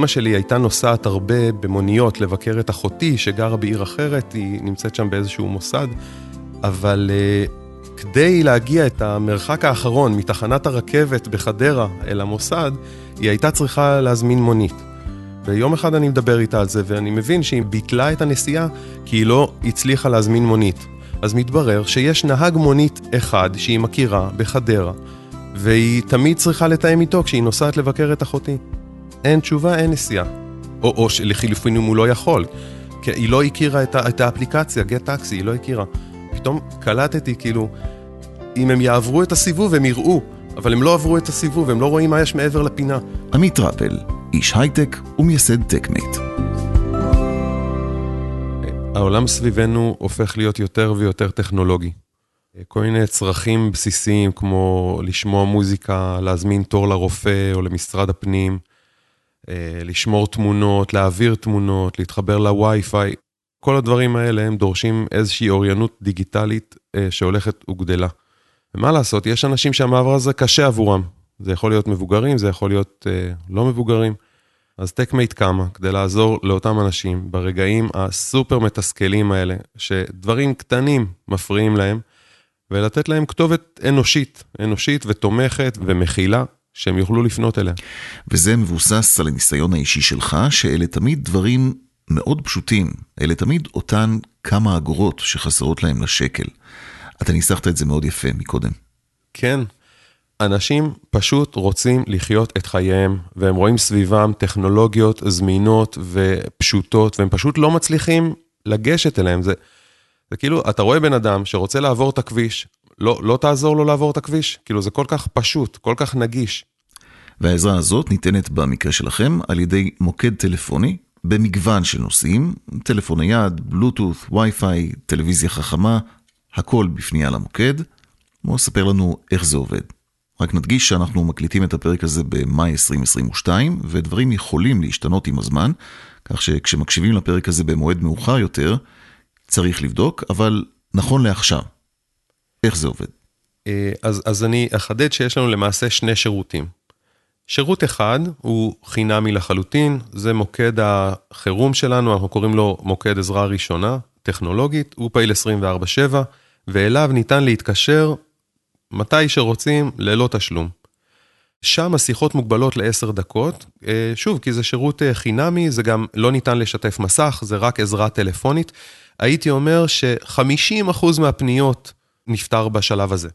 אימא שלי הייתה נוסעת הרבה במוניות לבקר את אחותי שגרה בעיר אחרת, היא נמצאת שם באיזשהו מוסד, אבל uh, כדי להגיע את המרחק האחרון מתחנת הרכבת בחדרה אל המוסד, היא הייתה צריכה להזמין מונית. ויום אחד אני מדבר איתה על זה, ואני מבין שהיא ביטלה את הנסיעה כי היא לא הצליחה להזמין מונית. אז מתברר שיש נהג מונית אחד שהיא מכירה בחדרה, והיא תמיד צריכה לתאם איתו כשהיא נוסעת לבקר את אחותי. אין תשובה, אין נסיעה. או, או לחילופין אם הוא לא יכול. כי היא לא הכירה את, את האפליקציה, גט טקסי, היא לא הכירה. פתאום קלטתי, כאילו, אם הם יעברו את הסיבוב, הם יראו, אבל הם לא עברו את הסיבוב, הם לא רואים מה יש מעבר לפינה. עמית רפל, איש הייטק ומייסד טקמייט. העולם סביבנו הופך להיות יותר ויותר טכנולוגי. כל מיני צרכים בסיסיים כמו לשמוע מוזיקה, להזמין תור לרופא או למשרד הפנים, לשמור תמונות, להעביר תמונות, להתחבר לווי-פיי, כל הדברים האלה הם דורשים איזושהי אוריינות דיגיטלית אה, שהולכת וגדלה. ומה לעשות, יש אנשים שהמעבר הזה קשה עבורם. זה יכול להיות מבוגרים, זה יכול להיות אה, לא מבוגרים. אז טקמייט קמה כדי לעזור לאותם אנשים ברגעים הסופר מתסכלים האלה, שדברים קטנים מפריעים להם, ולתת להם כתובת אנושית, אנושית ותומכת ומכילה, שהם יוכלו לפנות אליה. וזה מבוסס על הניסיון האישי שלך, שאלה תמיד דברים מאוד פשוטים, אלה תמיד אותן כמה אגורות שחסרות להם לשקל. אתה ניסחת את זה מאוד יפה מקודם. כן, אנשים פשוט רוצים לחיות את חייהם, והם רואים סביבם טכנולוגיות זמינות ופשוטות, והם פשוט לא מצליחים לגשת אליהם. זה, זה כאילו, אתה רואה בן אדם שרוצה לעבור את הכביש, לא, לא תעזור לו לעבור את הכביש? כאילו, זה כל כך פשוט, כל כך נגיש. והעזרה הזאת ניתנת במקרה שלכם על ידי מוקד טלפוני במגוון של נושאים, טלפון נייד, בלוטות', וי-פיי, טלוויזיה חכמה, הכל בפנייה למוקד. בואו ספר לנו איך זה עובד. רק נדגיש שאנחנו מקליטים את הפרק הזה במאי 2022, ודברים יכולים להשתנות עם הזמן, כך שכשמקשיבים לפרק הזה במועד מאוחר יותר, צריך לבדוק, אבל נכון לעכשיו, איך זה עובד? אה, אז, אז אני אחדד שיש לנו למעשה שני שירותים. שירות אחד הוא חינמי לחלוטין, זה מוקד החירום שלנו, אנחנו קוראים לו מוקד עזרה ראשונה, טכנולוגית, הוא פעיל 24/7, ואליו ניתן להתקשר מתי שרוצים, ללא תשלום. שם השיחות מוגבלות לעשר דקות, אה, שוב, כי זה שירות אה, חינמי, זה גם לא ניתן לשתף מסך, זה רק עזרה טלפונית. הייתי אומר ש-50% מהפניות נפתר בשלב הזה.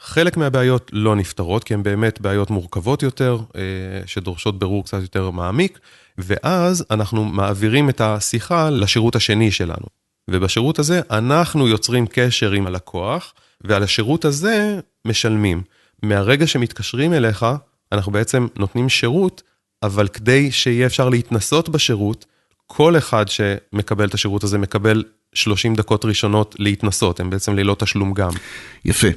חלק מהבעיות לא נפתרות, כי הן באמת בעיות מורכבות יותר, אה, שדורשות ברור קצת יותר מעמיק, ואז אנחנו מעבירים את השיחה לשירות השני שלנו. ובשירות הזה אנחנו יוצרים קשר עם הלקוח, ועל השירות הזה משלמים. מהרגע שמתקשרים אליך, אנחנו בעצם נותנים שירות, אבל כדי שיהיה אפשר להתנסות בשירות, כל אחד שמקבל את השירות הזה מקבל 30 דקות ראשונות להתנסות, הם בעצם ללא תשלום גם. יפה.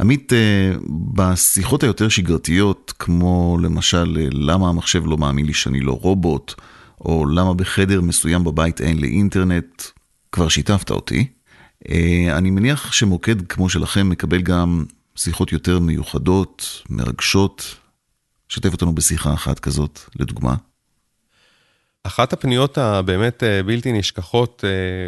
עמית, אה, בשיחות היותר שגרתיות, כמו למשל, אה, למה המחשב לא מאמין לי שאני לא רובוט, או למה בחדר מסוים בבית אין לי אינטרנט, כבר שיתפת אותי. אה, אני מניח שמוקד כמו שלכם מקבל גם שיחות יותר מיוחדות, מרגשות. שתף אותנו בשיחה אחת כזאת, לדוגמה. אחת הפניות הבאמת בלתי נשכחות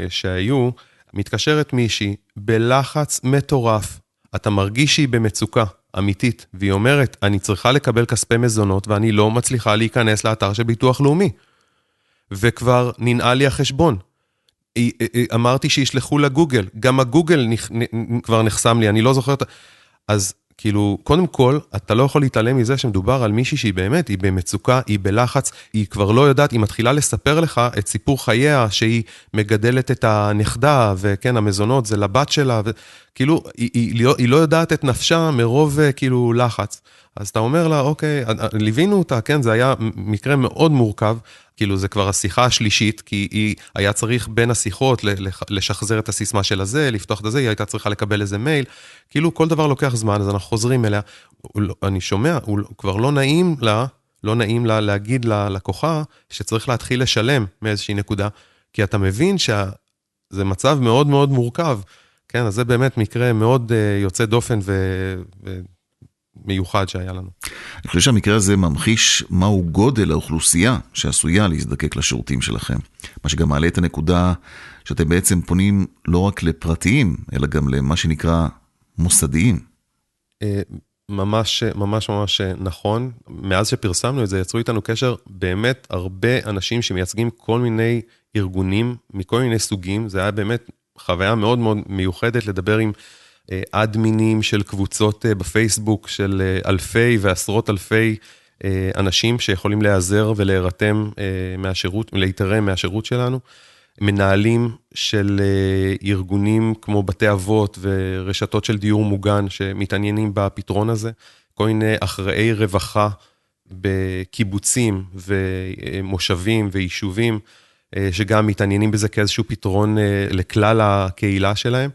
שהיו, מתקשרת מישהי בלחץ מטורף אתה מרגיש שהיא במצוקה אמיתית, והיא אומרת, אני צריכה לקבל כספי מזונות ואני לא מצליחה להיכנס לאתר של ביטוח לאומי. וכבר ננעל לי החשבון. אמרתי שישלחו לגוגל, גם הגוגל. כבר נחסם לי, אני לא זוכר את... אז כאילו, קודם כל, אתה לא יכול להתעלם מזה שמדובר על מישהי שהיא באמת, היא במצוקה, היא בלחץ, היא כבר לא יודעת, היא מתחילה לספר לך את סיפור חייה, שהיא מגדלת את הנכדה, וכן, המזונות זה לבת שלה, וכאילו, היא, היא, לא, היא לא יודעת את נפשה מרוב כאילו לחץ. אז אתה אומר לה, אוקיי, ליווינו אותה, כן, זה היה מקרה מאוד מורכב, כאילו זה כבר השיחה השלישית, כי היא היה צריך בין השיחות לשחזר את הסיסמה של הזה, לפתוח את הזה, היא הייתה צריכה לקבל איזה מייל, כאילו כל דבר לוקח זמן, אז אנחנו חוזרים אליה. לא, אני שומע, הוא כבר לא נעים לה, לא נעים לה להגיד ללקוחה שצריך להתחיל לשלם מאיזושהי נקודה, כי אתה מבין שזה מצב מאוד מאוד מורכב. כן, אז זה באמת מקרה מאוד uh, יוצא דופן. ו... מיוחד שהיה לנו. אני חושב שהמקרה הזה ממחיש מהו גודל האוכלוסייה שעשויה להזדקק לשירותים שלכם. מה שגם מעלה את הנקודה שאתם בעצם פונים לא רק לפרטיים, אלא גם למה שנקרא מוסדיים. אה, ממש, ממש ממש נכון. מאז שפרסמנו את זה, יצרו איתנו קשר באמת הרבה אנשים שמייצגים כל מיני ארגונים מכל מיני סוגים. זה היה באמת חוויה מאוד מאוד מיוחדת לדבר עם אדמינים של קבוצות אה, בפייסבוק של אה, אלפי ועשרות אלפי אנשים שיכולים להיעזר ולהירתם מהשירות, להתערם מהשירות שלנו. מנהלים של ארגונים כמו בתי אבות ורשתות של דיור מוגן שמתעניינים בפתרון הזה, כל מיני אחראי רווחה בקיבוצים ומושבים ויישובים, שגם מתעניינים בזה כאיזשהו פתרון לכלל הקהילה שלהם.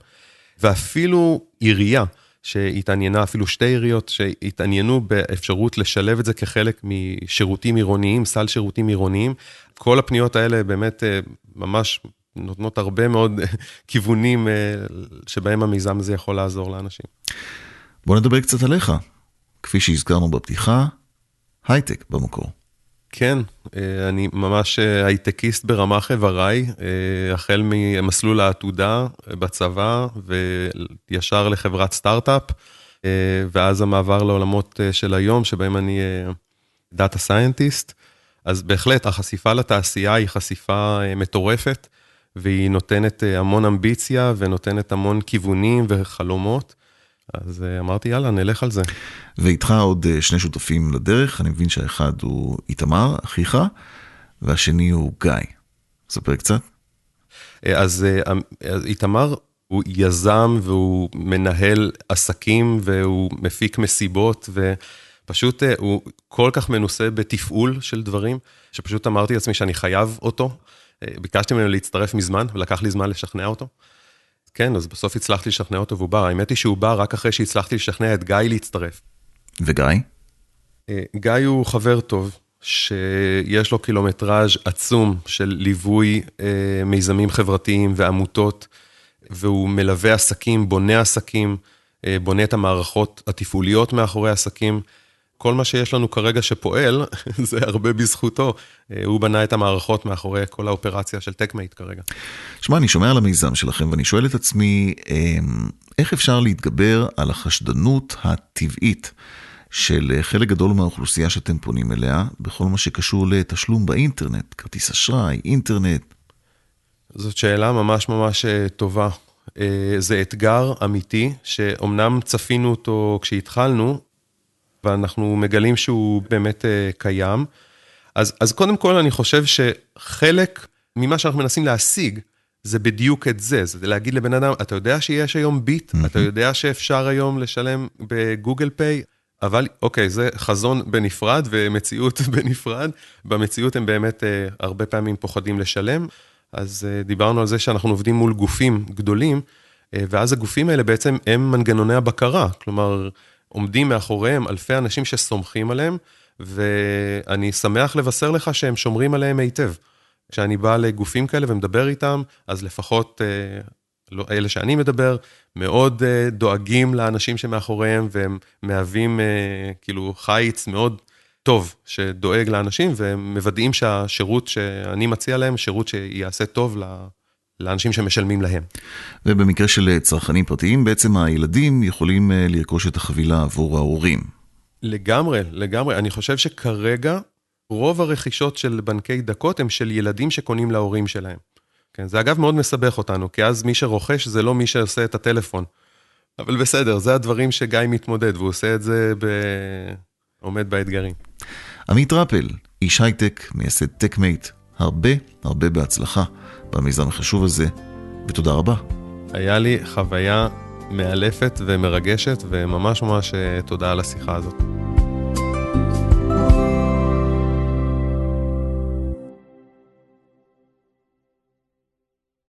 ואפילו עירייה שהתעניינה, אפילו שתי עיריות שהתעניינו באפשרות לשלב את זה כחלק משירותים עירוניים, סל שירותים עירוניים. כל הפניות האלה באמת אה, ממש נותנות הרבה מאוד כיוונים אה, שבהם המיזם הזה יכול לעזור לאנשים. בוא נדבר קצת עליך. כפי שהזכרנו בפתיחה, הייטק במקור. כן, אה, אני ממש אה, הייטקיסט ברמ"ח איבריי, אה, החל ממסלול העתודה בצבא וישר לחברת סטארט-אפ, ואז המעבר לעולמות של היום, שבהם אני data scientist. אז בהחלט, החשיפה לתעשייה היא חשיפה מטורפת, והיא נותנת המון אמביציה ונותנת המון כיוונים וחלומות. אז אה, אמרתי, יאללה, נלך על זה. ואיתך עוד אה, שני שותפים לדרך, אני מבין שהאחד הוא איתמר, אחיך, והשני הוא גיא. ספר קצת. אה, אז, אז איתמר הוא יזם והוא מנהל עסקים והוא מפיק מסיבות ופשוט הוא כל כך מנוסה בתפעול של דברים, שפשוט אמרתי לעצמי שאני חייב אותו. ביקשתי ממנו להצטרף מזמן ולקח לי זמן לשכנע אותו. כן, אז בסוף הצלחתי לשכנע אותו והוא בא. האמת היא שהוא בא רק אחרי שהצלחתי לשכנע את גיא להצטרף. וגיא? אה, גיא הוא חבר טוב, שיש לו קילומטראז' עצום של ליווי אה, מיזמים חברתיים ועמותות, והוא מלווה עסקים, בונה עסקים, אה, בונה את המערכות התפעוליות מאחורי עסקים. כל מה שיש לנו כרגע שפועל, זה הרבה בזכותו. אה, הוא בנה את המערכות מאחורי כל האופרציה של טקמייט כרגע. שמע, אני שומע על המיזם שלכם ואני שואל את עצמי, אמ, איך אפשר להתגבר על החשדנות הטבעית של אה, חלק גדול מהאוכלוסייה שאתם פונים אליה, בכל מה שקשור לתשלום באינטרנט, כרטיס אשראי, אינטרנט? זאת שאלה ממש ממש אה, טובה. זה אתגר אמיתי, שאומנם צפינו אותו כשהתחלנו, ואנחנו מגלים שהוא באמת uh, קיים. אז, אז קודם כל, אני חושב שחלק ממה שאנחנו מנסים להשיג, זה בדיוק את זה, זה להגיד לבן אדם, אתה יודע שיש היום ביט, mm-hmm. אתה יודע שאפשר היום לשלם בגוגל פיי, אבל אוקיי, זה חזון בנפרד ומציאות בנפרד. במציאות הם באמת uh, הרבה פעמים פוחדים לשלם. אז uh, דיברנו על זה שאנחנו עובדים מול גופים גדולים, uh, ואז הגופים האלה בעצם הם מנגנוני הבקרה. כלומר, עומדים מאחוריהם אלפי אנשים שסומכים עליהם, ואני שמח לבשר לך שהם שומרים עליהם היטב. כשאני בא לגופים כאלה ומדבר איתם, אז לפחות אה, לא, אלה שאני מדבר, מאוד אה, דואגים לאנשים שמאחוריהם, והם מהווים אה, כאילו חיץ מאוד טוב שדואג לאנשים, והם מוודאים שהשירות שאני מציע להם, שירות שיעשה טוב ל... לאנשים שמשלמים להם. ובמקרה של צרכנים פרטיים, בעצם הילדים יכולים אה, לרכוש את החבילה עבור ההורים. לגמרי, לגמרי. אני חושב שכרגע רוב הרכישות של בנקי דקות הם של ילדים שקונים להורים שלהם. כן, זה אגב מאוד מסבך אותנו, כי אז מי שרוכש זה לא מי שעושה את הטלפון. אבל בסדר, זה הדברים שגיא מתמודד, והוא עושה את זה ב... עומד באתגרים. עמית רפל, איש הייטק, מייסד טקמייט, הרבה הרבה בהצלחה. במיזם החשוב הזה, ותודה רבה. היה לי חוויה מאלפת ומרגשת, וממש ממש אה, תודה על השיחה הזאת.